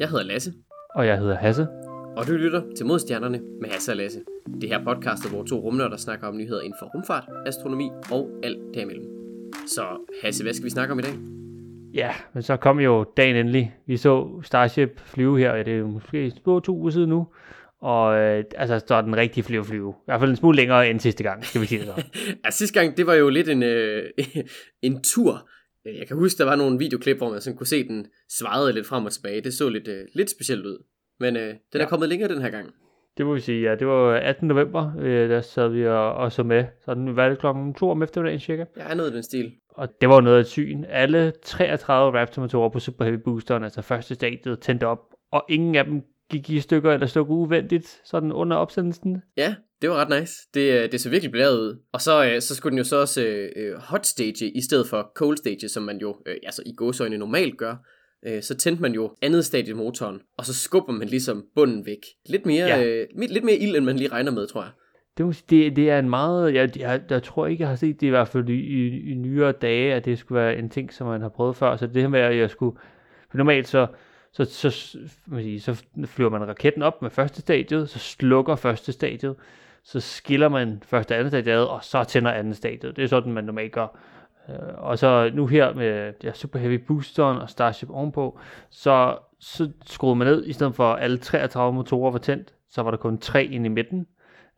Jeg hedder Lasse. Og jeg hedder Hasse. Og du lytter til Modstjernerne med Hasse og Lasse. Det her podcast, hvor to rumnørder snakker om nyheder inden for rumfart, astronomi og alt derimellem. Så Hasse, hvad skal vi snakke om i dag? Ja, men så kom jo dagen endelig. Vi så Starship flyve her, ja, det er måske to, to uger siden nu. Og øh, altså, så er den rigtig flyve flyve. I hvert fald en smule længere end sidste gang, skal vi sige det så. ja, sidste gang, det var jo lidt en, øh, en tur. Jeg kan huske, der var nogle videoklip, hvor man sådan kunne se den svarede lidt frem og tilbage. Det så lidt, øh, lidt specielt ud. Men øh, den ja. er kommet længere den her gang. Det må vi sige, ja. Det var 18. november, øh, der sad vi og, og så med. Så den var det klokken 2 om eftermiddagen cirka. Ja, noget af den stil. Og det var noget af et syn. Alle 33 Raptor-motorer på Super Heavy Boosteren, altså første stadiet, tændte op. Og ingen af dem gik i stykker eller stod uventigt sådan under opsendelsen. Ja, det var ret nice. Det, øh, det så virkelig bladet ud. Og så, øh, så skulle den jo så også øh, hot stage i stedet for cold stage, som man jo øh, altså i gåsøjne normalt gør. Øh, så tændte man jo andet stadie motoren, og så skubber man ligesom bunden væk. Lidt mere, ja. øh, lidt mere ild, end man lige regner med, tror jeg. Det, det, det er en meget, jeg, jeg, jeg tror ikke, jeg har set det i hvert fald i, i, i nyere dage, at det skulle være en ting, som man har prøvet før. Så det her med, at jeg skulle, for normalt så, så, så, man sige, så flyver man raketten op med første stadiet, så slukker første stadiet, så skiller man første og andet ad, og så tænder andet stadiet. Det er sådan, man normalt gør. Øh, og så nu her med ja, Super Heavy Boosteren og Starship ovenpå, så, så skruede man ned, i stedet for alle 33 motorer var tændt, så var der kun tre ind i midten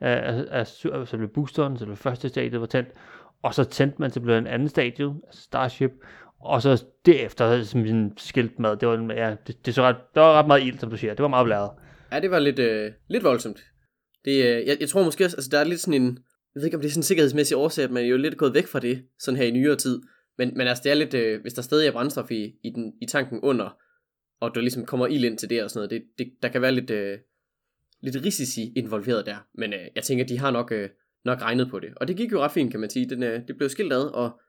af, af, af selve boosteren, så det første stadie var tændt, og så tændte man til en anden stadie, altså Starship, og så derefter sådan skilt mad, det var, ja, det, det, så ret, det var ret meget ild, som du siger, det var meget blæret. Ja, det var lidt, øh, lidt voldsomt. Det, øh, jeg, jeg tror måske også, altså der er lidt sådan en, jeg ved ikke om det er sådan en sikkerhedsmæssig årsag, at man er jo lidt gået væk fra det, sådan her i nyere tid. Men, men altså det er lidt, øh, hvis der stadig er brændstof i, i, den, i tanken under, og du ligesom kommer ild ind til det og sådan noget, det, det, der kan være lidt, øh, lidt risici involveret der. Men øh, jeg tænker, de har nok, øh, nok regnet på det. Og det gik jo ret fint, kan man sige. Den, øh, det blev skilt ad, og,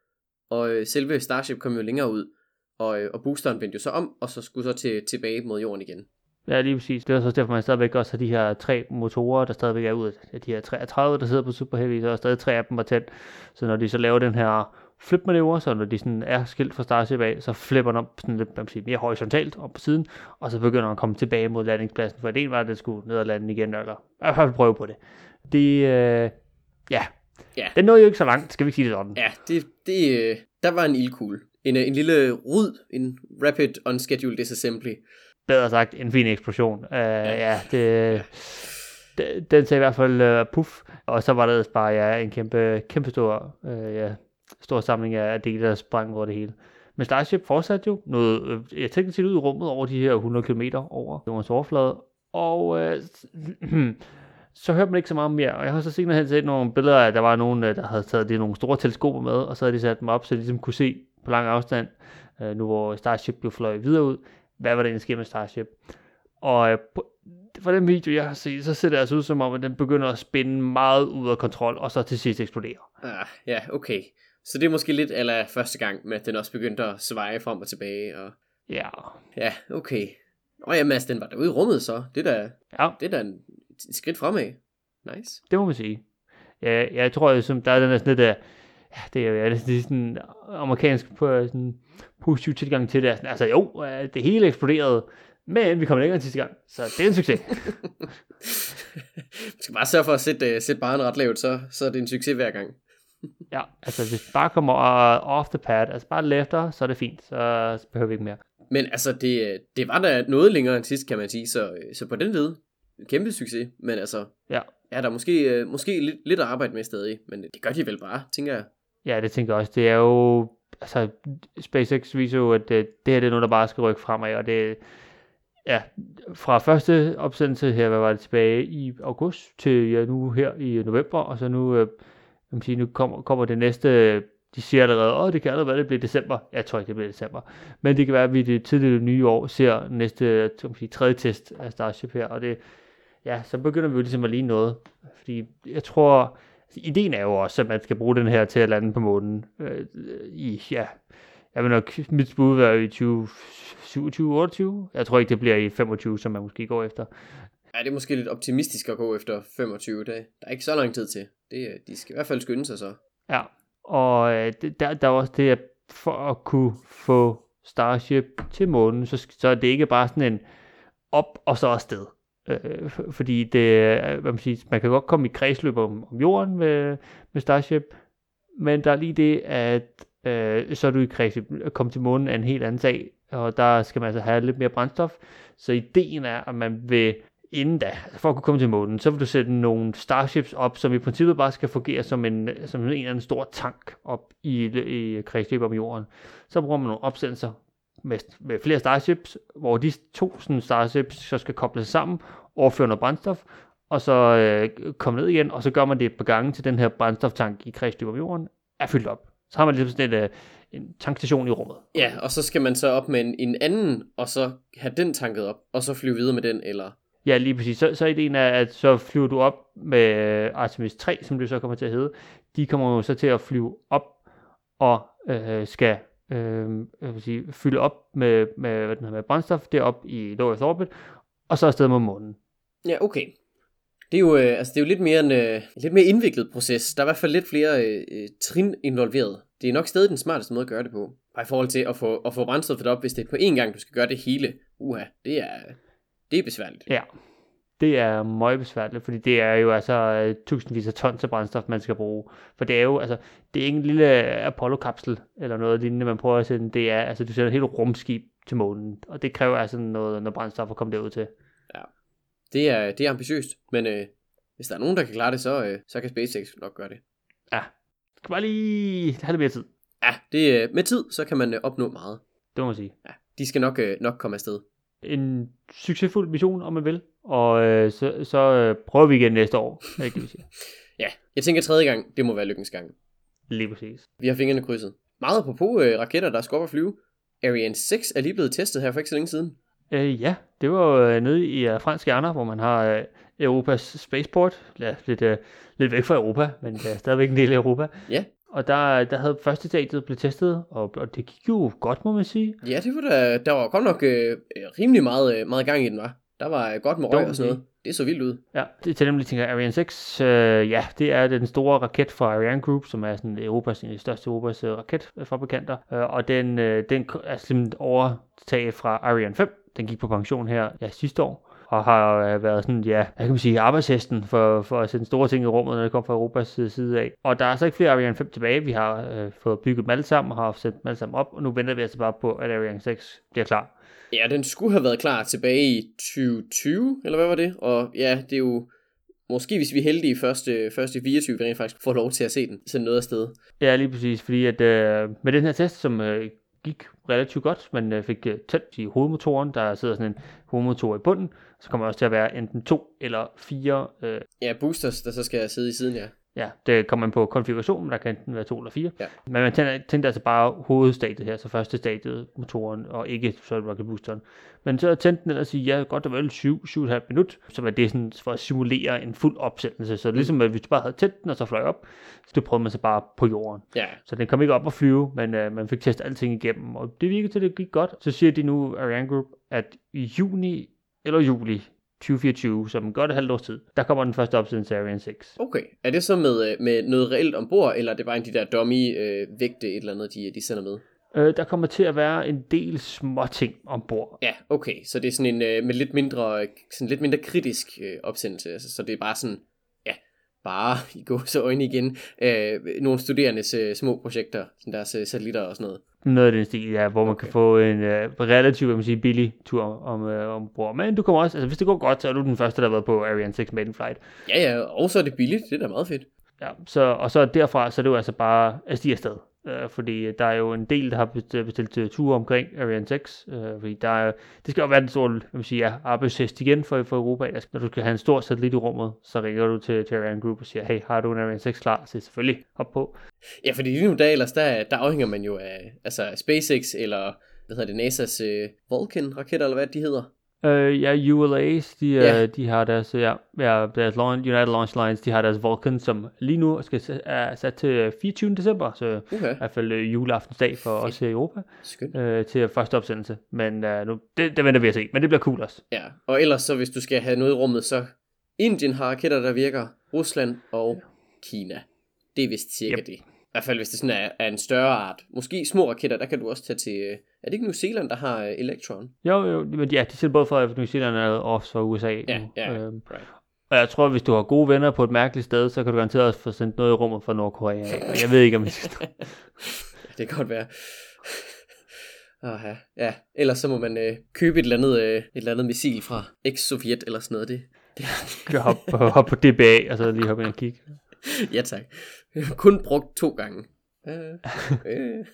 og øh, selve Starship kom jo længere ud. Og, øh, og boosteren vendte jo så om, og så skulle så til, tilbage mod jorden igen. Ja, lige præcis. Det er så derfor, man stadigvæk også har de her tre motorer, der stadigvæk er ud af de her 33, der sidder på Super Heavy, så er stadig tre af dem var tændt. Så når de så laver den her flipmanøvre, så når de sådan er skilt fra Starship af, så flipper den op sådan lidt sige, mere horisontalt op på siden, og så begynder den at komme tilbage mod landingspladsen, for det var, at den skulle ned og lande igen, eller i hvert fald prøve på det. Det, øh, ja, ja. den nåede jo ikke så langt, skal vi sige det sådan. Ja, det, det, øh, der var en ildkugle. En, en lille rud, en rapid unscheduled disassembly, bedre sagt, en fin eksplosion. Uh, ja. det, det, den sagde i hvert fald uh, puff, og så var der bare ja, en kæmpe, kæmpe stor, uh, ja, stor samling af dele, der sprang over det hele. Men Starship fortsatte jo noget, jeg tænkte til ud i rummet over de her 100 km over jordens overflade, og uh, så hørte man ikke så meget mere. Og jeg har så senere hen set nogle billeder af, at der var nogen, der havde taget de nogle store teleskoper med, og så havde de sat dem op, så de ligesom kunne se på lang afstand, uh, nu hvor Starship blev fløjet videre ud, hvad var det, der sker med Starship. Og øh, for den video, jeg har set, så ser det altså ud som om, at den begynder at spænde meget ud af kontrol, og så til sidst eksploderer. Ah, ja, okay. Så det er måske lidt eller første gang, med at den også begyndte at sveje frem og tilbage. Og... Ja. Ja, okay. Og ja, Mads, den var derude i rummet så. Det er da, ja. det er da en, et skridt fremad. Nice. Det må man sige. Ja, jeg tror, som der er den der sådan lidt, ja, det er det er sådan amerikansk på sådan positiv tilgang til det. Altså jo, øh, det hele eksploderede, men vi kom længere end sidste gang, så det er en succes. vi skal bare sørge for at sætte, uh, sætte barn ret lavt, så, så er det en succes hver gang. ja, altså hvis bare kommer uh, off the pad, altså bare lefter, så er det fint, så behøver vi ikke mere. Men altså, det, det var da noget længere end sidst, kan man sige, så, så på den led, kæmpe succes, men altså, ja, ja der er måske, måske lidt, lidt at arbejde med stadig, men det gør de vel bare, tænker jeg. Ja, det tænker jeg også. Det er jo altså, SpaceX viser jo, at det, det her det er noget, der bare skal rykke fremad, og det ja, fra første opsendelse her, hvad var det tilbage i august, til ja, nu her i november, og så nu, øh, man sige, nu kommer, kommer det næste, de siger allerede, åh, det kan allerede være, det bliver december. Jeg tror ikke, det bliver december. Men det kan være, at vi det tidlige nye år ser næste, øh, som sige, tredje test af Starship her, og det, ja, så begynder vi jo ligesom at ligne noget. Fordi jeg tror, ideen er jo også, at man skal bruge den her til at lande på månen øh, i, ja, jeg vil nok, mit bud være i 2027 28 Jeg tror ikke, det bliver i 25, som man måske går efter. Ja, det er måske lidt optimistisk at gå efter 25 dage. Der er ikke så lang tid til. Det, de skal i hvert fald skynde sig så. Ja, og øh, der, der er også det, at for at kunne få Starship til månen, så, så er det ikke bare sådan en, op og så afsted. Øh, fordi det, hvad man, siger, man kan godt komme i kredsløb om, om jorden med, med Starship, men der er lige det, at øh, så er du i kredsløb. At komme til månen er en helt anden sag, og der skal man altså have lidt mere brændstof. Så ideen er, at man vil inden da, for at kunne komme til månen, så vil du sætte nogle Starships op, som i princippet bare skal fungere som en, som en eller anden stor tank op i, i kredsløb om jorden. Så bruger man nogle opsendelser med, med flere Starships, hvor de to sådan, Starships så skal kobles sammen, overføre noget brændstof, og så øh, komme ned igen, og så gør man det et par gange til den her brændstoftank i kredsløb om jorden er fyldt op. Så har man ligesom sådan et, øh, en tankstation i rummet. Ja, og så skal man så op med en, en anden, og så have den tanket op, og så flyve videre med den, eller... Ja, lige præcis. Så, så ideen er, at så flyver du op med Artemis 3, som det så kommer til at hedde. De kommer jo så til at flyve op og øh, skal øh, jeg vil sige, fylde op med, med, hvad den hedder, med brændstof derop i Earth orbit, og så afsted mod månen. Ja, okay. Det er jo, øh, altså, det er jo lidt mere en øh, lidt mere indviklet proces. Der er i hvert fald lidt flere øh, øh, trin involveret. Det er nok stadig den smarteste måde at gøre det på. Bare i forhold til at få, at få brændstoffet op, hvis det er på én gang, du skal gøre det hele. Uha, det er, det er besværligt. Ja, det er meget besværligt, fordi det er jo altså øh, tusindvis af tons af brændstof, man skal bruge. For det er jo, altså, det er ikke en lille Apollo-kapsel eller noget lignende, man prøver at sende. Det er, altså, du sender et helt rumskib til månen, og det kræver altså noget, noget brændstof at komme derud til. Ja, det er, det er ambitiøst, men øh, hvis der er nogen, der kan klare det, så, øh, så kan SpaceX nok gøre det. Ja, skal bare lige have lidt mere tid. Ja, det, øh, med tid, så kan man øh, opnå meget. Det må man sige. Ja, de skal nok, øh, nok komme afsted. En succesfuld mission, om man vil. Og øh, så, så øh, prøver vi igen næste år. Er det, vi siger. Ja, jeg tænker tredje gang, det må være lykkens gang. Lige præcis. Vi har fingrene krydset. Meget apropos øh, raketter, der skal op og flyve. Ariane 6 er lige blevet testet her for ikke så længe siden. Øh, ja, det var jo nede i uh, fransk Ghana, hvor man har uh, Europas spaceport. Ja, lidt, uh, lidt væk fra Europa, men uh, stadigvæk en del af Europa. Ja. Og der, der havde første stadiet blevet testet, og, og det gik jo godt, må man sige. Ja, det var der, der var godt nok øh, rimelig meget, øh, meget gang i den, var. Der var godt med røg og sådan noget. Det så vildt ud. Ja, det til dem, tænker, Ariane 6, øh, ja, det er den store raket fra Ariane Group, som er sådan Europas, en af de største Europas øh, raketfabrikanter. Øh, og den, øh, den er simpelthen overtaget fra Ariane 5. Den gik på pension her ja, sidste år og har øh, været sådan, ja, hvad kan man sige, arbejdshesten for, for at sende store ting i rummet, når det kommer fra Europas side af. Og der er så ikke flere Ariane 5 tilbage. Vi har øh, fået bygget dem alle sammen og har sendt dem alle sammen op, og nu venter vi altså bare på, at Ariane 6 bliver klar. Ja, den skulle have været klar tilbage i 2020, eller hvad var det? Og ja, det er jo måske, hvis vi er heldige, første, første 24, vi rent faktisk får lov til at se den, sende noget afsted. Ja, lige præcis, fordi at øh, med den her test, som øh, gik relativt godt, man øh, fik øh, tændt i hovedmotoren, der sidder sådan en hovedmotor i bunden, så kommer også til at være enten to eller fire... Øh, ja, boosters, der så skal sidde i siden, ja. Ja, det kommer man på konfigurationen, der kan enten være to eller fire. Ja. Men man tænder, tænder altså bare hovedstadiet her, så første stadiet, motoren, og ikke så rocket boosteren. Men så tændte den ellers sige, ja, godt og vel 7-7,5 minut, så var det sådan for at simulere en fuld opsættelse. Så ligesom at hvis du bare havde tændt den, og så fløj op, så det prøvede man så bare på jorden. Ja. Så den kom ikke op og flyve, men uh, man fik testet alting igennem, og det virkede til, at det gik godt. Så siger de nu, Ariane Group, at i juni eller juli 2024, som godt et halvt års tid, der kommer den første opsiden til Ariane 6. Okay. Er det så med, øh, med noget reelt ombord, eller er det bare en de der dummy øh, vægte et eller andet, de, de sender med? Øh, der kommer til at være en del små ting ombord. Ja, okay. Så det er sådan en øh, med lidt mindre, sådan lidt mindre kritisk øh, opsendelse. Altså, så det er bare sådan, bare i gå så øjne igen, øh, nogle studerendes øh, små projekter, sådan deres øh, satellitter og sådan noget. Noget af den stil, ja, hvor man Okay. kan få en uh, relativt, hvad man sige, billig tur om, uh, ombord. Men du kommer også, altså hvis det går godt, så er du den første, der har været på Ariane 6 maiden flight. Ja, ja, og så er det billigt. Det er da meget fedt. Ja, så, og så derfra, så er det jo altså bare at stige afsted. Øh, fordi der er jo en del, der har bestilt, øh, ture omkring Ariane 6. øh, fordi der er, det skal jo være den store hvad man siger, ja, arbejdshest igen for, for Europa. Altså, når du skal have en stor satellit i rummet, så ringer du til, til Ariane Group og siger, hey, har du en Ariane 6 klar? Så selvfølgelig op på. Ja, fordi lige nu der ellers, der, der afhænger man jo af altså SpaceX eller hvad hedder det, NASA's øh, Vulcan-raketter, eller hvad de hedder. Øh, ja, ULA's, de, Ja. ja. de har deres, ja, ja, deres launch, United Launch Lines, de har deres Vulcan, som lige nu skal, er sat til 24. december, så Okay, i hvert fald øh, juleaftensdag for os her i Europa, skønt. øh, til første opsendelse. Men øh, nu, det, det venter vi at se, men det bliver cool også. Ja, og ellers så hvis du skal have noget i rummet, så Indien har raketter, der virker, Rusland og Kina. Det er vist cirka Yep. det. Hvert fald hvis det sådan er, er en større art. Måske små raketter, der kan du også tage til, øh, er det ikke New Zealand, der har øh, Electron? Jo, jo, men ja, de sælger både fra New Zealand og også fra USA. Ja, nu. ja, Øhm, right. og jeg tror, hvis du har gode venner på et mærkeligt sted, så kan du garanteret også få sendt noget i rummet fra Nordkorea. jeg ved ikke, om jeg skal... Det kan godt være. Aha, ja. Ellers så må man øh, købe et eller, andet, øh, et eller andet missil fra eks-Sovjet eller sådan noget. Det, det, hoppe, hoppe på DBA, og så lige hoppe ind og kigge. ja tak. Kun brugt to gange. Øh, øh,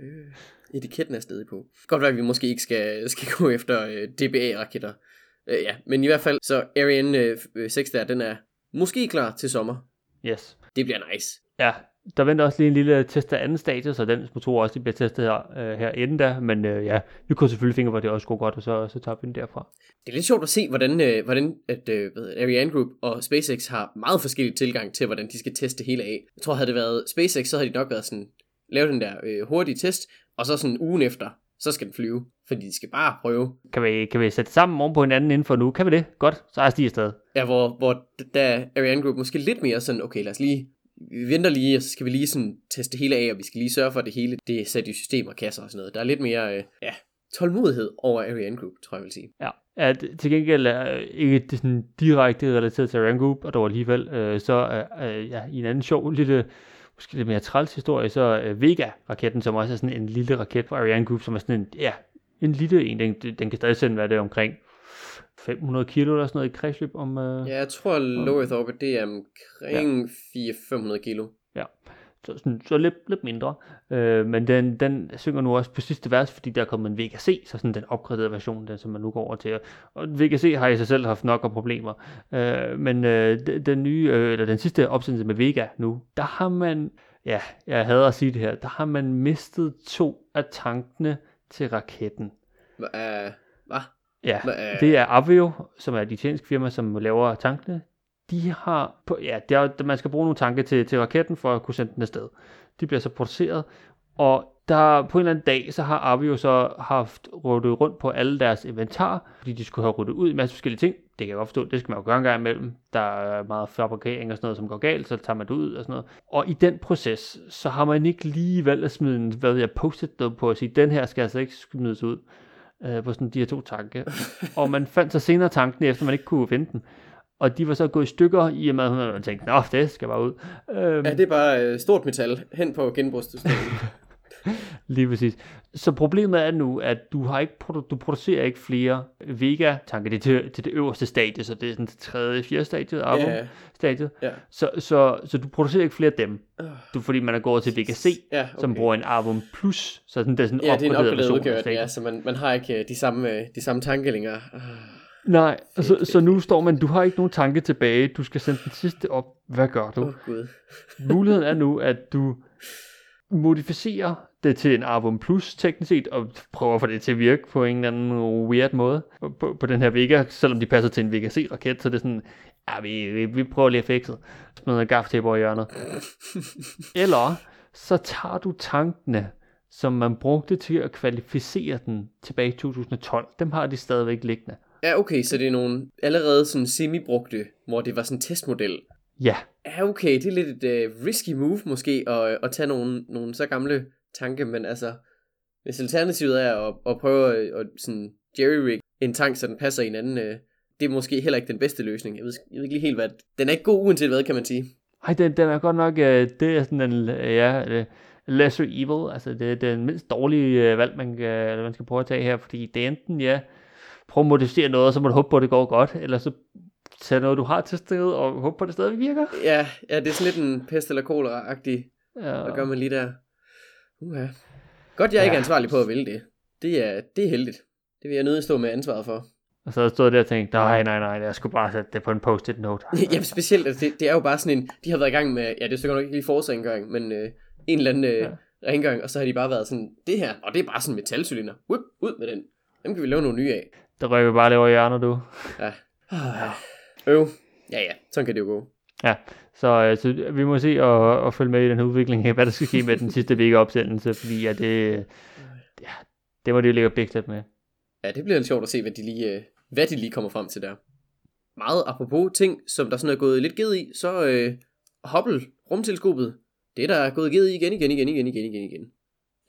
øh. Etiketten er stadig på. Godt være, at vi måske ikke skal, skal gå efter øh, DBA-raketter. Øh, ja, men i hvert fald, så Ariane øh, 6 der, den er måske klar til sommer. Yes. Det bliver nice. Ja, der venter også lige en lille test af anden stadie, så den motor også lige bliver testet her, øh, her inden da. Men øh, ja, vi kunne selvfølgelig fingre, hvor det også går godt, og så, så tager vi den derfra. Det er lidt sjovt at se, hvordan, øh, hvordan at, øh, Ariane Group og SpaceX har meget forskellig tilgang til, hvordan de skal teste hele af. Jeg tror, havde det været SpaceX, så havde de nok været sådan, lave den der øh, hurtige test, og så sådan ugen efter, så skal den flyve, fordi de skal bare prøve. Kan vi, kan vi sætte sammen oven på hinanden inden for nu? Kan vi det? Godt, så er jeg afsted. Ja, hvor, hvor der er Ariane Group måske lidt mere sådan, okay, lad os lige, vi venter lige, og så skal vi lige sådan teste hele af, og vi skal lige sørge for, at det hele, det er sat i system og kasser og sådan noget. Der er lidt mere, øh, ja, tålmodighed over Ariane Group, tror jeg, jeg vil sige. Ja, at til gengæld er øh, ikke det sådan direkte relateret til Ariane Group, og dog alligevel, øh, så øh, ja, i en anden sjov lille, måske lidt mere træls historie, så øh, Vega-raketten, som også er sådan en lille raket fra Ariane Group, som er sådan en, ja, en lille en, den, den kan stadig sende, hvad det er, omkring 500 kilo eller sådan noget i kredsløb om... Øh, Ja, jeg tror, low Earth orbit, det er omkring 400-500 kilo. så, sådan, så lidt, lidt mindre. Øh, men den, den synger nu også på sidste vers, fordi der er kommet en Vega C, så sådan den opgraderede version, den, som man nu går over til. Og Vega C har i sig selv haft nok af problemer. Øh, men øh, den, nye, øh, eller den sidste opsendelse med Vega nu, der har man, ja, jeg hader at sige det her, der har man mistet to af tankene til raketten. Hva? Uh, hvad? Ja, øh, det er Avio, som er et italiensk firma, som laver tankene. De har, på, ja, det er, man skal bruge nogle tanke til, til raketten for at kunne sende den afsted. De bliver så produceret, og der på en eller anden dag, så har Avio så haft ryddet rundt på alle deres inventar, fordi de skulle have ryddet ud i en masse forskellige ting. Det kan jeg godt forstå, det skal man jo gøre en gang imellem. Der er meget fabrikering og sådan noget, som går galt, så tager man det ud og sådan noget. Og i den proces, så har man ikke lige valgt at smide en, hvad jeg, post noget på at sige, den her skal altså ikke smides ud øh, på sådan de her to tanke. og man fandt så senere tanken, efter man ikke kunne finde den. Og de var så gået i stykker, i og med, at man tænkte, nå, det skal bare ud. Øhm, Ja, det er bare øh, stort metal hen på genbrugssystemet. Lige præcis. Så problemet er nu, at du har ikke produ- du producerer ikke flere Vega-tanker. Det er til, til det øverste stadie, så det er sådan det tredje, fjerde stadie, Arvo ja, stadiet. ja. Så, så, så du producerer ikke flere af dem. Øh, Du, fordi man er gået til Vega C, ja, okay. som bruger en Arvum Plus, så sådan, det er sådan en Ja, det er en opgraderet opgraderet version stadiet. ja, så man, man har ikke øh, de samme, øh, de samme tanke længere. Øh, Nej, Fedt, så, fedt, så nu står man, du har ikke nogen tanke tilbage, du skal sende den sidste op. Hvad gør du? Oh. Muligheden er nu, at du modificerer det til en Arvum Plus teknisk set, og prøver at få det til at virke på en eller anden weird måde på, på, den her Vega, selvom de passer til en Vega C-raket, så det er sådan, ja, vi, vi, vi prøver lige at fikse det. Smider noget gafftape over i hjørnet. Eller så tager du tankene, som man brugte til at kvalificere den tilbage i 2012. Dem har de stadigvæk liggende. Ja, okay, så det er nogle allerede sådan semi-brugte, hvor det var sådan en testmodel. Ja, Ja, okay, det er lidt et uh, risky move måske, at, at tage nogle, nogle så gamle tanke, men altså, hvis alternativet er at, at prøve at, at sådan jerry-rig en tank, så den passer i en anden, uh, det er måske heller ikke den bedste løsning. Jeg ved, jeg ved ikke lige helt, hvad... Den er ikke god uanset hvad, kan man sige. Ej, den, den er godt nok, øh, det er sådan en, øh, ja, øh, lesser evil, altså det, det er den mindst dårlige øh, valg, man, eller man skal prøve at tage her, fordi det er enten, ja, prøv at modificere noget, og så må du håbe på, at det går godt, eller så tage noget, du har testet, og håbe på, at det stadig virker. Ja, ja det er sådan lidt en pest eller kolera-agtig. Ja, Hvad gør man lige der? Uha. Godt, jeg er Ja. ikke ansvarlig på at vælge det. Det er, det er heldigt. Det vil jeg nødt stå med ansvaret for. og så stod jeg der og tænkte, nej, nej, nej, jeg skulle bare sætte det på en post-it note. ja, specielt, altså, det, det er jo bare sådan en, de har været i gang med, ja, det er så godt nok ikke lige forårsrengøring, men øh, en eller anden øh, Ja. ja. rengøring, og så har de bare været sådan, det her, og det er bare sådan en metalcylinder. Whip, ud med den. Dem kan vi lave nogle nye af. Der røg vi bare lidt over hjørnet, du. Ja. Øv. Ja, ja, sådan kan det jo gå. Ja, så, øh, så vi må se og, og følge med i den her udvikling hvad der skal ske med den sidste week opsendelse, fordi ja, det, ja, det må de jo ligge bægtet med. Ja, det bliver lidt sjovt at se, hvad de lige, øh, hvad de lige kommer frem til der. Meget apropos ting, som der sådan er gået lidt ged i, så øh, Hubble, rumteleskopet, det er der gået givet igen, igen, igen, igen, igen, igen, igen.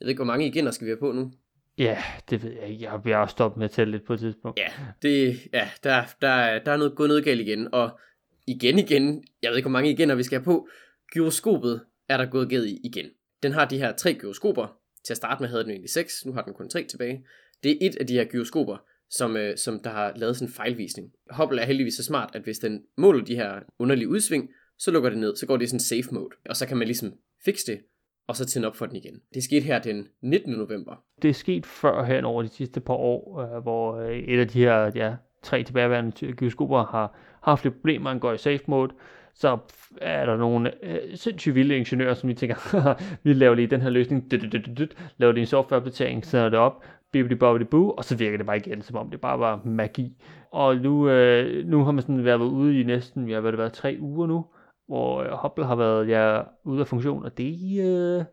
Jeg ved ikke, hvor mange igen, der skal vi have på nu. Ja, det ved jeg ikke. Jeg bliver også stoppet med at tælle lidt på et tidspunkt. Ja, det, ja der, der, der er noget, gået noget galt igen, og igen igen, jeg ved ikke, hvor mange igen, vi skal have på. Gyroskopet er der gået galt igen. Den har de her tre gyroskoper. Til at starte med havde den egentlig seks, nu har den kun tre tilbage. Det er et af de her gyroskoper, som, øh, som der har lavet sådan en fejlvisning. Hubble er heldigvis så smart, at hvis den måler de her underlige udsving, så lukker det ned, så går det i sådan safe mode, og så kan man ligesom fikse det, og så tænde op for den igen. Det skete her den 19. november. Det er sket før hen over de sidste par år, øh, hvor øh, et af de her ja, tre tilbageværende gyroskoper har haft lidt problemer, han går i safe mode, så er der nogle øh, sindssygt vilde ingeniører, som lige tænker, vi laver lige den her løsning, dut, laver lige en softwareopdatering, sender det op, bibbidi bobbidi boo, og så virker det bare igen, som om det bare var magi. Og nu, øh, nu har man sådan været ude i næsten, ja, hvad det været, tre uger nu, hvor øh, Hubble har været ja, ude af funktion, og det, øh,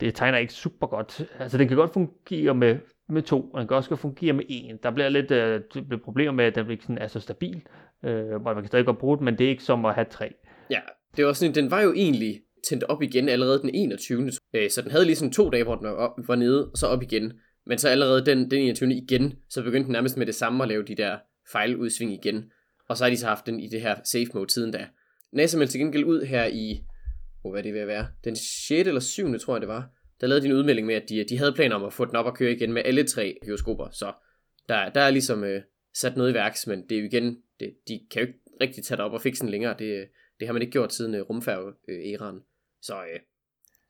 det tegner ikke super godt. Altså, den kan godt fungere med, med to, og den kan også fungere med en. Der bliver lidt øh, det bliver problemer med, at den ikke sådan er så stabil, øh, og man kan stadig godt bruge den, men det er ikke som at have tre. Ja, det var sådan, den var jo egentlig tændt op igen allerede den 21. Øh, så den havde lige sådan to dage, hvor den var, op, var nede, og så op igen. Men så allerede den, den 21. igen, så begyndte den nærmest med det samme at lave de der fejludsving igen. Og så har de så haft den i det her safe mode siden da. NASA meldte til gengæld ud her i, oh, hvad er det ved at være, den 6. eller 7. tror jeg det var, der lavede din udmelding med, at de, de havde planer om at få den op og køre igen med alle tre gyroskoper, så der, der er ligesom øh, sat noget i værks, men det er jo igen, det, de kan jo ikke rigtig tage det op og fikse den længere, det, det har man ikke gjort siden øh, rumfærge-æraen, øh, så øh,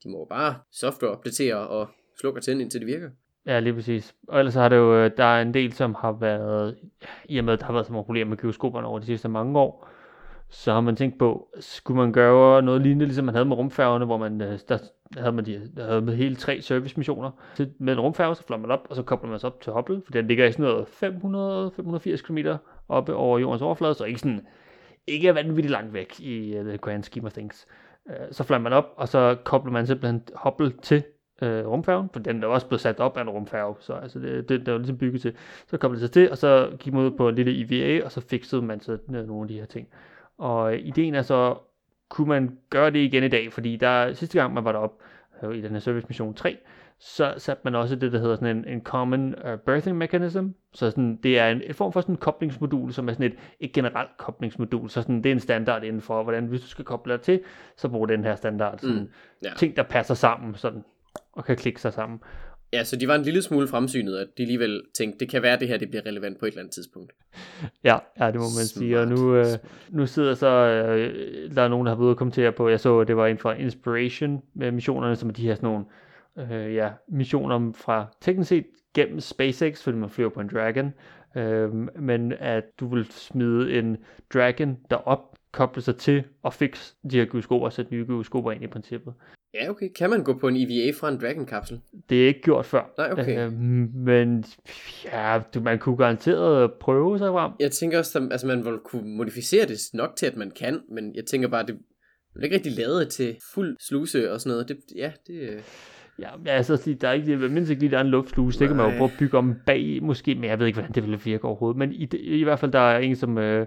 de må bare software-opdatere og slukke og tænde, indtil det virker. Ja, lige præcis. Og ellers har det jo, øh, der er en del, som har været, i og med, at der har været så mange problemer med gyroskoperne over de sidste mange år, så har man tænkt på, skulle man gøre noget lignende, ligesom man havde med rumfærgerne, hvor man, øh, der der havde man, de, der havde man hele tre servicemissioner. Med en rumfærge, så flyver man op, og så kobler man sig op til Hubble, for den ligger i sådan noget 500-580 km oppe over jordens overflade, så ikke sådan, ikke vanvittigt langt væk i uh, the grand scheme of things. Uh, så flyver man op, og så kobler man simpelthen Hubble til uh, rumfærgen, for den er også blevet sat op af en rumfærge, så altså det, det, der var ligesom bygget til. Så kobler det sig til, og så gik man ud på en lille EVA, og så fikset man så nogle af de her ting. Og ideen er så, kunne man gøre det igen i dag, fordi der sidste gang man var derop øh, i den her service mission 3, så satte man også det, der hedder sådan en, en common uh, birthing mechanism. Så sådan, det er en, en form for sådan en koblingsmodul, som er sådan et, et generelt koblingsmodul. Så sådan, det er en standard inden for, hvordan hvis du skal koble dig til, så brug den her standard. Sådan, mm, ja. Ting, der passer sammen sådan, og kan klikke sig sammen. Ja, så de var en lille smule fremsynet, at de alligevel tænkte, det kan være, at det her det bliver relevant på et eller andet tidspunkt. Ja, ja det må man smart, sige. Og nu, øh, nu sidder så, øh, der er nogen, der har været ude og kommentere på, jeg så, at det var en fra Inspiration med missionerne, som er de her sådan nogle øh, ja, missioner fra teknisk set gennem SpaceX, fordi man flyver på en Dragon, øh, men at du vil smide en Dragon derop, koble sig til og fikse de her gyroskoper og sætte nye gyroskoper ind i princippet. Ja, okay. Kan man gå på en EVA fra en Dragon-kapsel? Det er ikke gjort før. Nej, okay. Øh, men ja, du, man kunne garanteret prøve sig frem. Jeg tænker også, at altså, man vil kunne modificere det nok til, at man kan, men jeg tænker bare, at det er ikke rigtig lavet til fuld sluse og sådan noget. Det, ja, det... Øh. Ja, altså, der er ikke, mindst ikke lige, der er en luftsluse. Det kan man jo prøve at bygge om bag, måske, men jeg ved ikke, hvordan det ville virke overhovedet. Men i, i hvert fald, der er en, som, øh,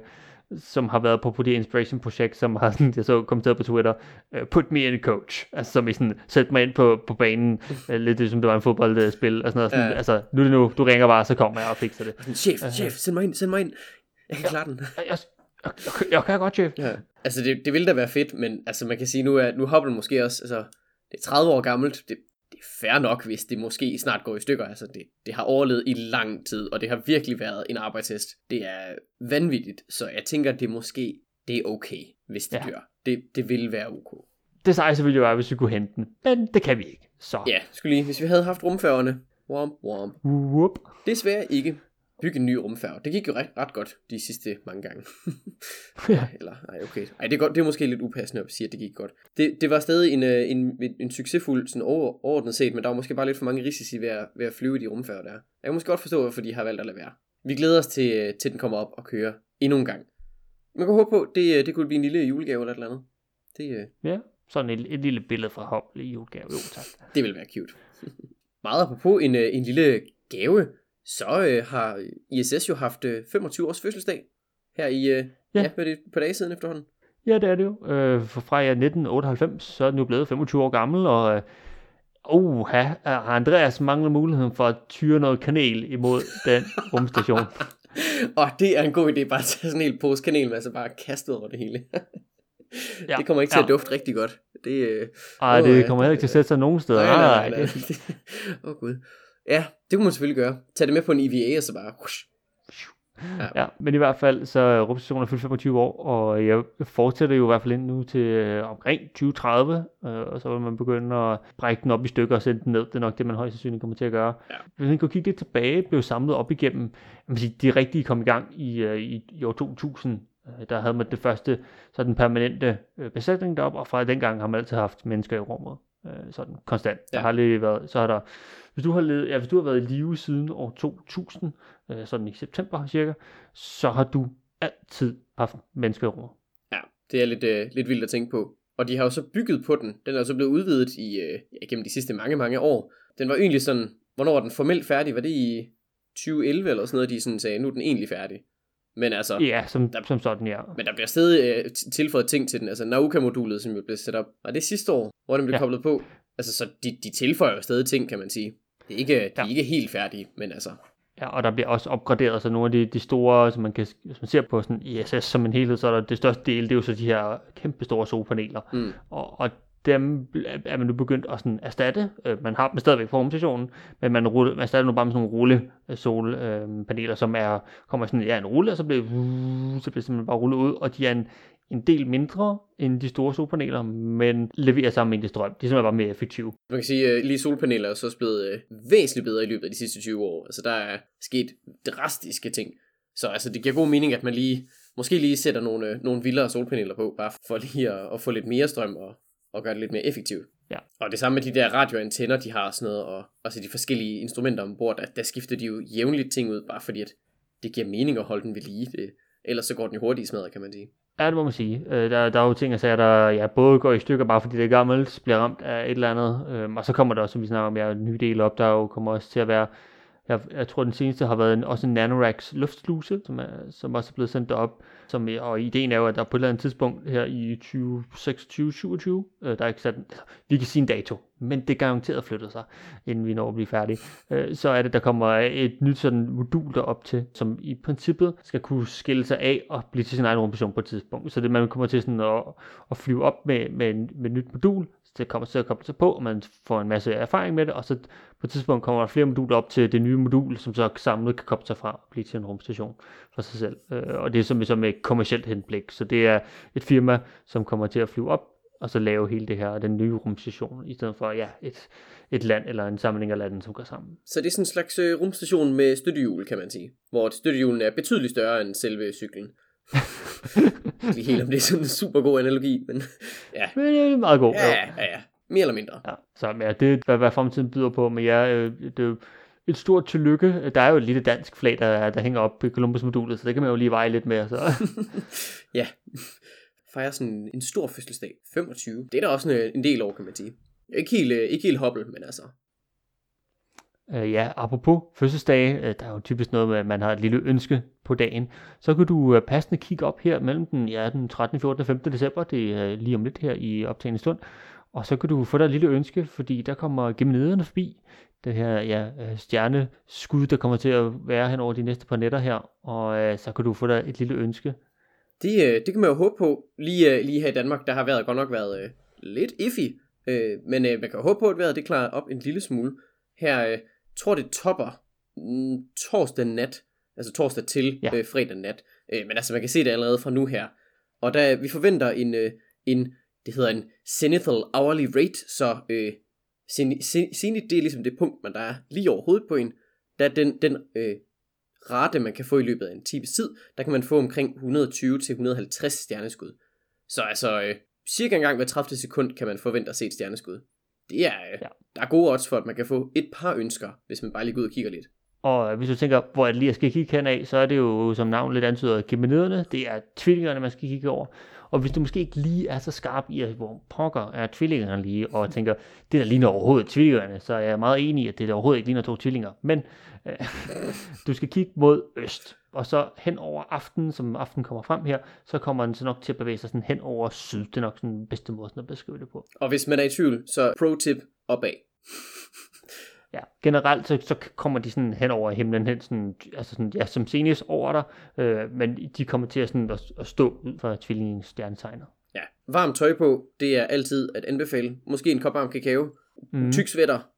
som har været på, på det Inspiration projekt, som har sådan, jeg så kommenteret på Twitter, uh, put me in a coach, altså som i sådan, sæt mig ind på, på banen, uh, lidt som det var en fodboldspil, og sådan noget, sådan, uh. altså, nu er det nu, du ringer bare, så kommer jeg og fikser det. Chef, uh, chef, send mig ind, send mig ind, jeg kan ja, klare den. Jeg, jeg, jeg, jeg kan godt, chef. Ja. Altså, det, det ville da være fedt, men altså, man kan sige, nu er nu Hubble måske også, altså, det er 30 år gammelt, det, fair nok, hvis det måske snart går i stykker. Altså det, det har overlevet i lang tid, og det har virkelig været en arbejdstest. Det er vanvittigt, så jeg tænker, det måske det er okay, hvis det ja. dør. Det, det vil være ok. Det sejeste ville jo være, hvis vi kunne hente den, men det kan vi ikke. Så. Ja, skulle lige, hvis vi havde haft rumfærgerne. Womp, womp. Whoop. Desværre ikke bygge en ny rumfærge. Det gik jo ret, ret godt de sidste mange gange. ja. Eller, nej, okay. Ej, det, er godt, det er måske lidt upassende at sige, at det gik godt. Det, det var stadig en, øh, en, en, en succesfuld sådan over, overordnet set, men der var måske bare lidt for mange risici ved at, ved at flyve i de rumfærger der. Jeg kan måske godt forstå, hvorfor de har valgt at lade være. Vi glæder os til, øh, til den kommer op og kører endnu en gang. Man kan håbe på, det, øh, det kunne blive en lille julegave eller et eller andet. Det, ja, sådan et, et lille billede fra Hubble i julegave. Jo, tak. det vil være cute. Meget apropos en, en lille gave, så øh, har ISS jo haft øh, 25 års fødselsdag her i, øh, ja. ja, hvad det, på dage siden efterhånden. Ja, det er det jo. Øh, fra 1998, så er den jo blevet 25 år gammel, og øh, har Andreas mangler muligheden for at tyre noget kanel imod den rumstation. og det er en god idé, bare at tage sådan en hel pose kanelmasse bare kastet over det hele. ja, det kommer ikke til ja. at dufte rigtig godt. Det, øh, Ej, det kommer heller ikke til at sætte sig nogen steder. Nej, nej, nej. nej. Åh oh, gud. Ja, det kunne man selvfølgelig gøre. Tag det med på en EVA, og så bare... Whoosh. Ja. ja, men i hvert fald, så er rumstationen er fyldt 25 år, og jeg fortsætter jo i hvert fald ind nu til øh, omkring 2030, øh, og så vil man begynde at brække den op i stykker og sætte den ned. Det er nok det, man højst sandsynligt kommer til at gøre. Ja. Hvis man kan kigge lidt tilbage, blev samlet op igennem, man sige, de rigtige kom i gang i, øh, i, i år 2000, øh, der havde man det første sådan permanente øh, besætning deroppe, og fra dengang har man altid haft mennesker i rummet. Øh, sådan konstant. Ja. Der har lige været, så har der hvis du har, levet, ja, hvis du har været i live siden år 2000, øh, sådan i september cirka, så har du altid haft mennesker rummet. Ja, det er lidt, øh, lidt vildt at tænke på. Og de har jo så bygget på den. Den er jo så blevet udvidet i, øh, ja, gennem de sidste mange, mange år. Den var egentlig sådan, hvornår var den formelt færdig? Var det i 2011 eller sådan noget, de sådan sagde, nu er den egentlig færdig? Men altså... Ja, som, der, som sådan, ja. Men der bliver stadig øh, tilføjet ting til den. Altså Nauka-modulet, som jo blev sat op. Var det sidste år, hvor den blev ja. koblet på? Altså, så de, de tilføjer jo stadig ting, kan man sige. Det er ikke, de er ja. ikke helt færdige, men altså... Ja, og der bliver også opgraderet, så nogle af de, de store, som man kan, hvis man ser på sådan ISS som en helhed, så er der det største del, det er jo så de her kæmpe store solpaneler. Mm. Og, og dem er man nu begyndt at sådan erstatte. Øh, man har dem stadigvæk på rumstationen, men man, rulle, man erstatter nu bare med sådan nogle rulle øh, solpaneler, øh, som er, kommer sådan, ja, en rulle, og så bliver, så bliver simpelthen bare rullet ud, og de er en, en del mindre end de store solpaneler, men leverer samme mængde strøm. De er simpelthen bare mere effektive. Man kan sige, at lige solpaneler er så også blevet øh, væsentligt bedre i løbet af de sidste 20 år. Altså der er sket drastiske ting. Så altså, det giver god mening, at man lige måske lige sætter nogle, nogle vildere solpaneler på, bare for lige at, at få lidt mere strøm og, og gøre det lidt mere effektivt. Ja. Og det samme med de der radioantenner, de har sådan noget, og også de forskellige instrumenter ombord, at der skifter de jo jævnligt ting ud, bare fordi at det giver mening at holde den ved lige. Det, ellers så går den jo hurtigt i smadret, kan man sige. Ja, det må man sige. Øh, der, der er jo ting, at der ja, både går i stykker, bare fordi det er gammelt, bliver ramt af et eller andet, øh, og så kommer der også, som vi snakker om, ja, en ny del op, der jo kommer også til at være jeg, jeg tror, den seneste har været en, også en Nanorax luftsluse, som, er, som også er blevet sendt op. Som, øh, og ideen er jo, at der på et eller andet tidspunkt her i 2026-2027, øh, der er ikke sat, altså, vi kan sige en dato, men det garanteret flytter sig, inden vi når at blive færdige. Øh, så er det, der kommer et nyt sådan modul derop til, som i princippet skal kunne skille sig af og blive til sin egen rummission på et tidspunkt. Så det, man kommer til sådan at, at flyve op med, med, med et nyt modul, det kommer til at koble sig på, og man får en masse erfaring med det, og så på et tidspunkt kommer der flere moduler op til det nye modul, som så samlet kan koble sig fra og blive til en rumstation for sig selv. Øh, og det er som, som med kommersielt henblik, så det er et firma, som kommer til at flyve op, og så lave hele det her, den nye rumstation, i stedet for ja, et, et land eller en samling af lande, som går sammen. Så det er sådan en slags øh, rumstation med støttehjul, kan man sige, hvor støttehjulene er betydeligt større end selve cyklen ikke helt om det er sådan en super god analogi, men ja. Men det er meget god. Ja, ja, ja. Mere eller mindre. Ja, så ja, det er, hvad, hvad fremtiden byder på, men ja, øh, det er et stort tillykke. Der er jo et lille dansk flag, der, der hænger op i Columbus-modulet, så det kan man jo lige veje lidt med. Så. ja, fejrer sådan en stor fødselsdag. 25. Det er da også en, en del år, kan man sige. Ikke helt, øh, ikke helt hobbel, men altså, Øh, ja, apropos fødselsdage, øh, der er jo typisk noget med, at man har et lille ønske på dagen. Så kan du øh, passende kigge op her mellem den, ja, den 13., 14. og 15. december, det er øh, lige om lidt her i optagende stund, og så kan du få dig et lille ønske, fordi der kommer Geminiderne forbi, det her ja, øh, stjerneskud, der kommer til at være hen over de næste par nætter her, og øh, så kan du få dig et lille ønske. Det, øh, det kan man jo håbe på. Lige, øh, lige her i Danmark, der har været godt nok været øh, lidt iffy, øh, men øh, man kan jo håbe på, at vejret det klarer op en lille smule. Her, øh, tror det topper mm, torsdag nat, altså torsdag til ja. øh, fredag nat. Øh, men altså man kan se det allerede fra nu her. Og der, vi forventer en, øh, en det hedder en zenithal hourly rate, så øh, zenith det er ligesom det punkt, man der er lige over hovedet på en, der den, den øh, rate, man kan få i løbet af en times tid, der kan man få omkring 120-150 stjerneskud. Så altså, øh, cirka en gang hver 30 sekund kan man forvente at se et stjerneskud det er, ja. der er gode odds for, at man kan få et par ønsker, hvis man bare lige går ud og kigger lidt. Og hvis du tænker, hvor jeg lige skal kigge hen af, så er det jo, som navnet lidt antyder, geminiderne. Det er tvillingerne, man skal kigge over. Og hvis du måske ikke lige er så skarp i, hvor pokker er tvillingerne lige, og tænker, det der ligner overhovedet tvillingerne, så er jeg meget enig i, at det der overhovedet ikke ligner to tvillinger. Men øh, du skal kigge mod øst. Og så hen over aftenen, som aften kommer frem her, så kommer den så nok til at bevæge sig sådan hen over syd. Det er nok sådan den bedste måde sådan at beskrive det på. Og hvis man er i tvivl, så pro tip opad. Ja, generelt så, så kommer de sådan hen over himlen, hen sådan, altså sådan, ja, som senest over dig, øh, men de kommer til at, sådan, at, at stå ud fra tvillingens stjernetegner. Ja, varmt tøj på, det er altid at anbefale. Måske en kop varm kakao, mm. tyk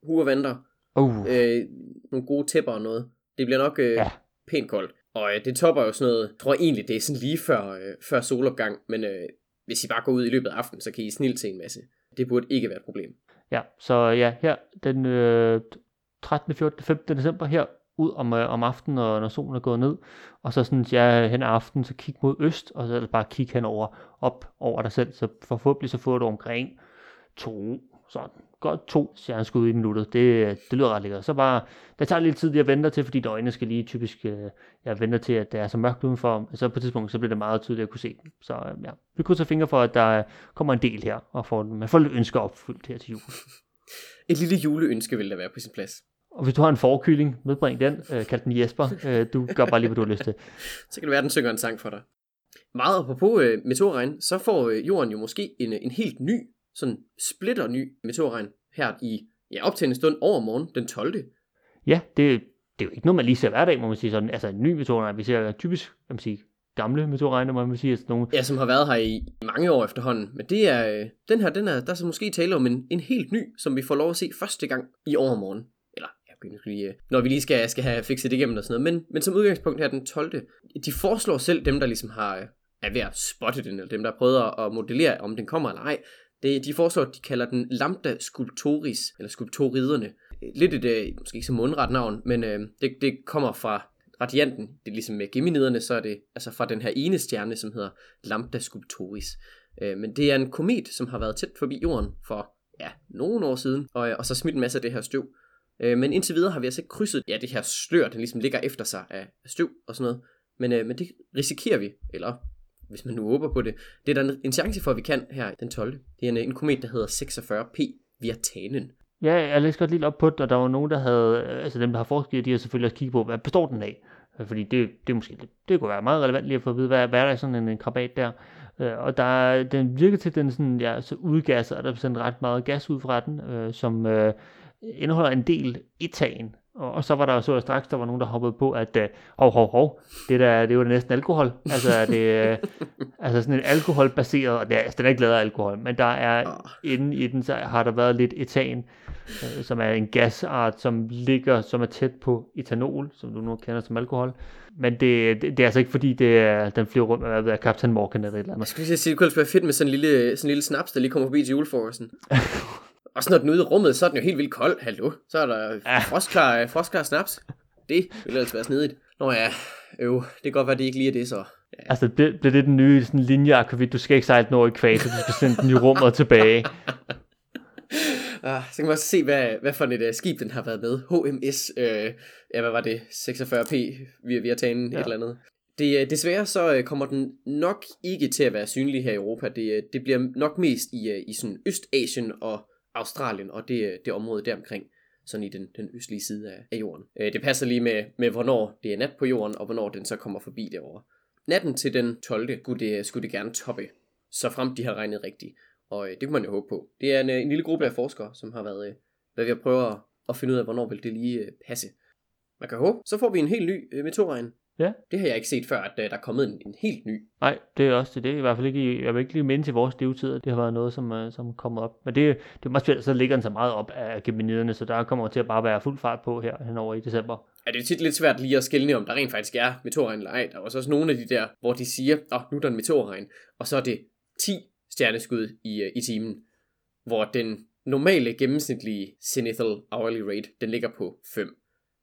hue og vanter, Uh, øh, nogle gode tæpper og noget. Det bliver nok øh, ja. pænt koldt. Og øh, det topper jo sådan noget, jeg tror egentlig, det er sådan lige før, øh, før solopgang, men øh, hvis I bare går ud i løbet af aftenen, så kan I snilt til en masse. Det burde ikke være et problem. Ja, så ja, her den øh, 13., 14., 15. december her, ud om, øh, om aftenen, og når solen er gået ned, og så sådan, ja, hen af aftenen, så kig mod øst, og så bare kig henover, op over dig selv, så forhåbentlig så får du omkring to, sådan, godt to stjerneskud i minuttet, det, det lyder ret lækkert. Så bare, det tager lidt tid, jeg venter til, fordi øjnene skal lige typisk, øh, jeg venter til, at det er så mørkt udenfor, så på et tidspunkt, så bliver det meget tydeligt at kunne se dem. Så øh, ja, vi krydser fingre for, at der kommer en del her, og får, man får lidt ønsker opfyldt her til jul. Et lille juleønske vil der være på sin plads. Og hvis du har en forkylling, medbring den. Øh, kald den Jesper. Øh, du gør bare lige, hvad du har lyst til. Så kan det være, at den synger en sang for dig. Meget apropos øh, meteorregn, så får øh, jorden jo måske en, øh, en helt ny, sådan splitter ny meteorregn her i ja, op til en stund over morgen, den 12. Ja, det, det er jo ikke noget, man lige ser hver dag, må man sige sådan. Altså en ny meteorregn. Vi ser typisk, kan man sige, gamle meteorregner, må man sige. Altså nogle, Ja, som har været her i mange år efterhånden. Men det er, øh, den her, den er, der er så måske tale om en, en helt ny, som vi får lov at se første gang i overmorgen. Eller, ja, okay, nu skal lige, øh, når vi lige skal, skal have fikset det igennem og sådan noget. Men, men som udgangspunkt her den 12. De foreslår selv dem, der ligesom har, øh, er ved at spotte den, eller dem, der at- at modellere, om den kommer eller ej. Det, de foreslår, at de kalder den Lambda Sculptoris, eller Sculptoriderne. Lidt et, øh, måske ikke så mundret navn, men øh, det, det kommer fra radianten. Det er ligesom med Geminiderne, så er det altså fra den her ene stjerne, som hedder Lambda Sculptoris. Øh, men det er en komet, som har været tæt forbi jorden for ja, nogle år siden, og, øh, og så smidt en masse af det her støv. Øh, men indtil videre har vi altså ikke krydset ja, det her slør, den ligesom ligger efter sig af, af støv og sådan noget. Men, øh, men det risikerer vi, eller hvis man nu håber på det. Det er der en, chance for, at vi kan her den 12. Det er en, en komet, der hedder 46P Virtanen. ja, jeg læste godt lidt op på det, og der var nogen, der havde, øh, altså dem, der har forsket, de har selvfølgelig også kigget på, hvad består den af? Øh, fordi det, det er måske det kunne være meget relevant lige at få at vide, hvad, hvad er der sådan en, en krabat der? Øh, og der, den virker til, at den sådan, ja, så udgasser, og der er sendt ret meget gas ud fra den, øh, som øh, indeholder en del etan. Og, og så var der så jeg straks, der var nogen, der hoppede på, at øh, hov, hov, hov, det der, det er jo næsten alkohol. Altså, det, øh, altså sådan en alkoholbaseret, og det er, altså, den er ikke lavet af alkohol, men der er Ah. inde i den, så har der været lidt etan, øh, som er en gasart, som ligger, som er tæt på etanol, som du nu kender som alkohol. Men det, det, det er altså ikke fordi, det er, den flyver rundt med jeg, Captain Morgan eller et eller Jeg andet. skulle lige sige, det kunne være fedt med sådan en lille, sådan en lille snaps, der lige kommer forbi til julefrokosten. og så når den er ude i rummet, så er den jo helt vildt kold. Hallo, så er der Ja. frostklar, frostklar snaps. Det ville ellers være snedigt. Nå ja, øv, det kan godt være, det ikke lige er det så. Ja. Altså, det bliver det den nye sådan, linjeakvavit, du skal ikke sejle den over i kvater, du skal sende den i rummet og tilbage. Ah, så kan man også se, hvad, hvad for et uh, skib den har været med. HMS, øh, ja hvad var det, 46P, vi, vi har taget ja. Et eller andet. Det, øh, desværre så øh, kommer den nok ikke til at være synlig her i Europa. Det, øh, det bliver nok mest i, øh, i sådan Østasien og Australien og det, øh, det område deromkring. Sådan i den, den østlige side af, af jorden. Øh, det passer lige med, med, hvornår det er nat på jorden, og hvornår den så kommer forbi derovre. Natten til den 12. skulle det, skulle det gerne toppe, så frem de har regnet rigtigt. Og øh, det kunne man jo håbe på. Det er en, øh, en lille gruppe af forskere, som har været, øh, været ved at prøve at finde ud af, hvornår vil det lige øh, passe. Man kan håbe, så får vi en helt ny øh, meteorregn. Ja. Det har jeg ikke set før, at øh, der er kommet en, en helt ny. Nej, det er også det. Det er i hvert fald ikke, i- jeg vil ikke lige minde til vores levetid, at det har været noget, som, øh, som er kommet op. Men det, det er meget svært, så ligger den så meget op af geminiderne, så der kommer til at bare være fuld fart på her henover i december. Er det er tit lidt svært lige at skelne, om der rent faktisk er meteorregn eller ej. Der er også også nogle af de der, hvor de siger, åh, oh, nu er der en meteorregn, og så er det 10 stjerneskud i, øh, i timen, hvor den normale gennemsnitlige zenithal hourly rate, den ligger på 5.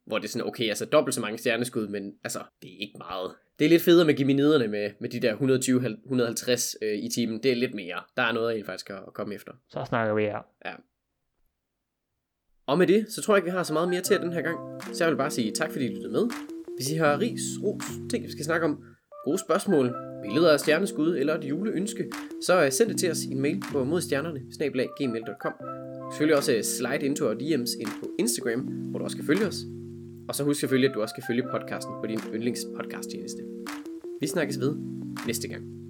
Hvor det er sådan, okay, altså dobbelt så mange stjerneskud, men altså, det er ikke meget. Det er lidt federe med geminiderne med, med de der 120-150 øh, i timen. Det er lidt mere. Der er noget, en faktisk at, at komme efter. Så snakker vi her. Og med det, så tror jeg ikke, vi har så meget mere til den her gang. Så jeg vil bare sige tak, fordi I lyttede med. Hvis I har ris, ros, ting, vi skal snakke om, gode spørgsmål, billeder af stjerneskud eller et juleønske, så uh, send det til os i en mail på modstjernerne. Selvfølgelig også uh, slide into our DM's ind på Instagram, hvor du også kan følge os. Og så husk selvfølgelig, at du også skal følge podcasten på din yndlingspodcast tjeneste. Vi snakkes ved næste gang.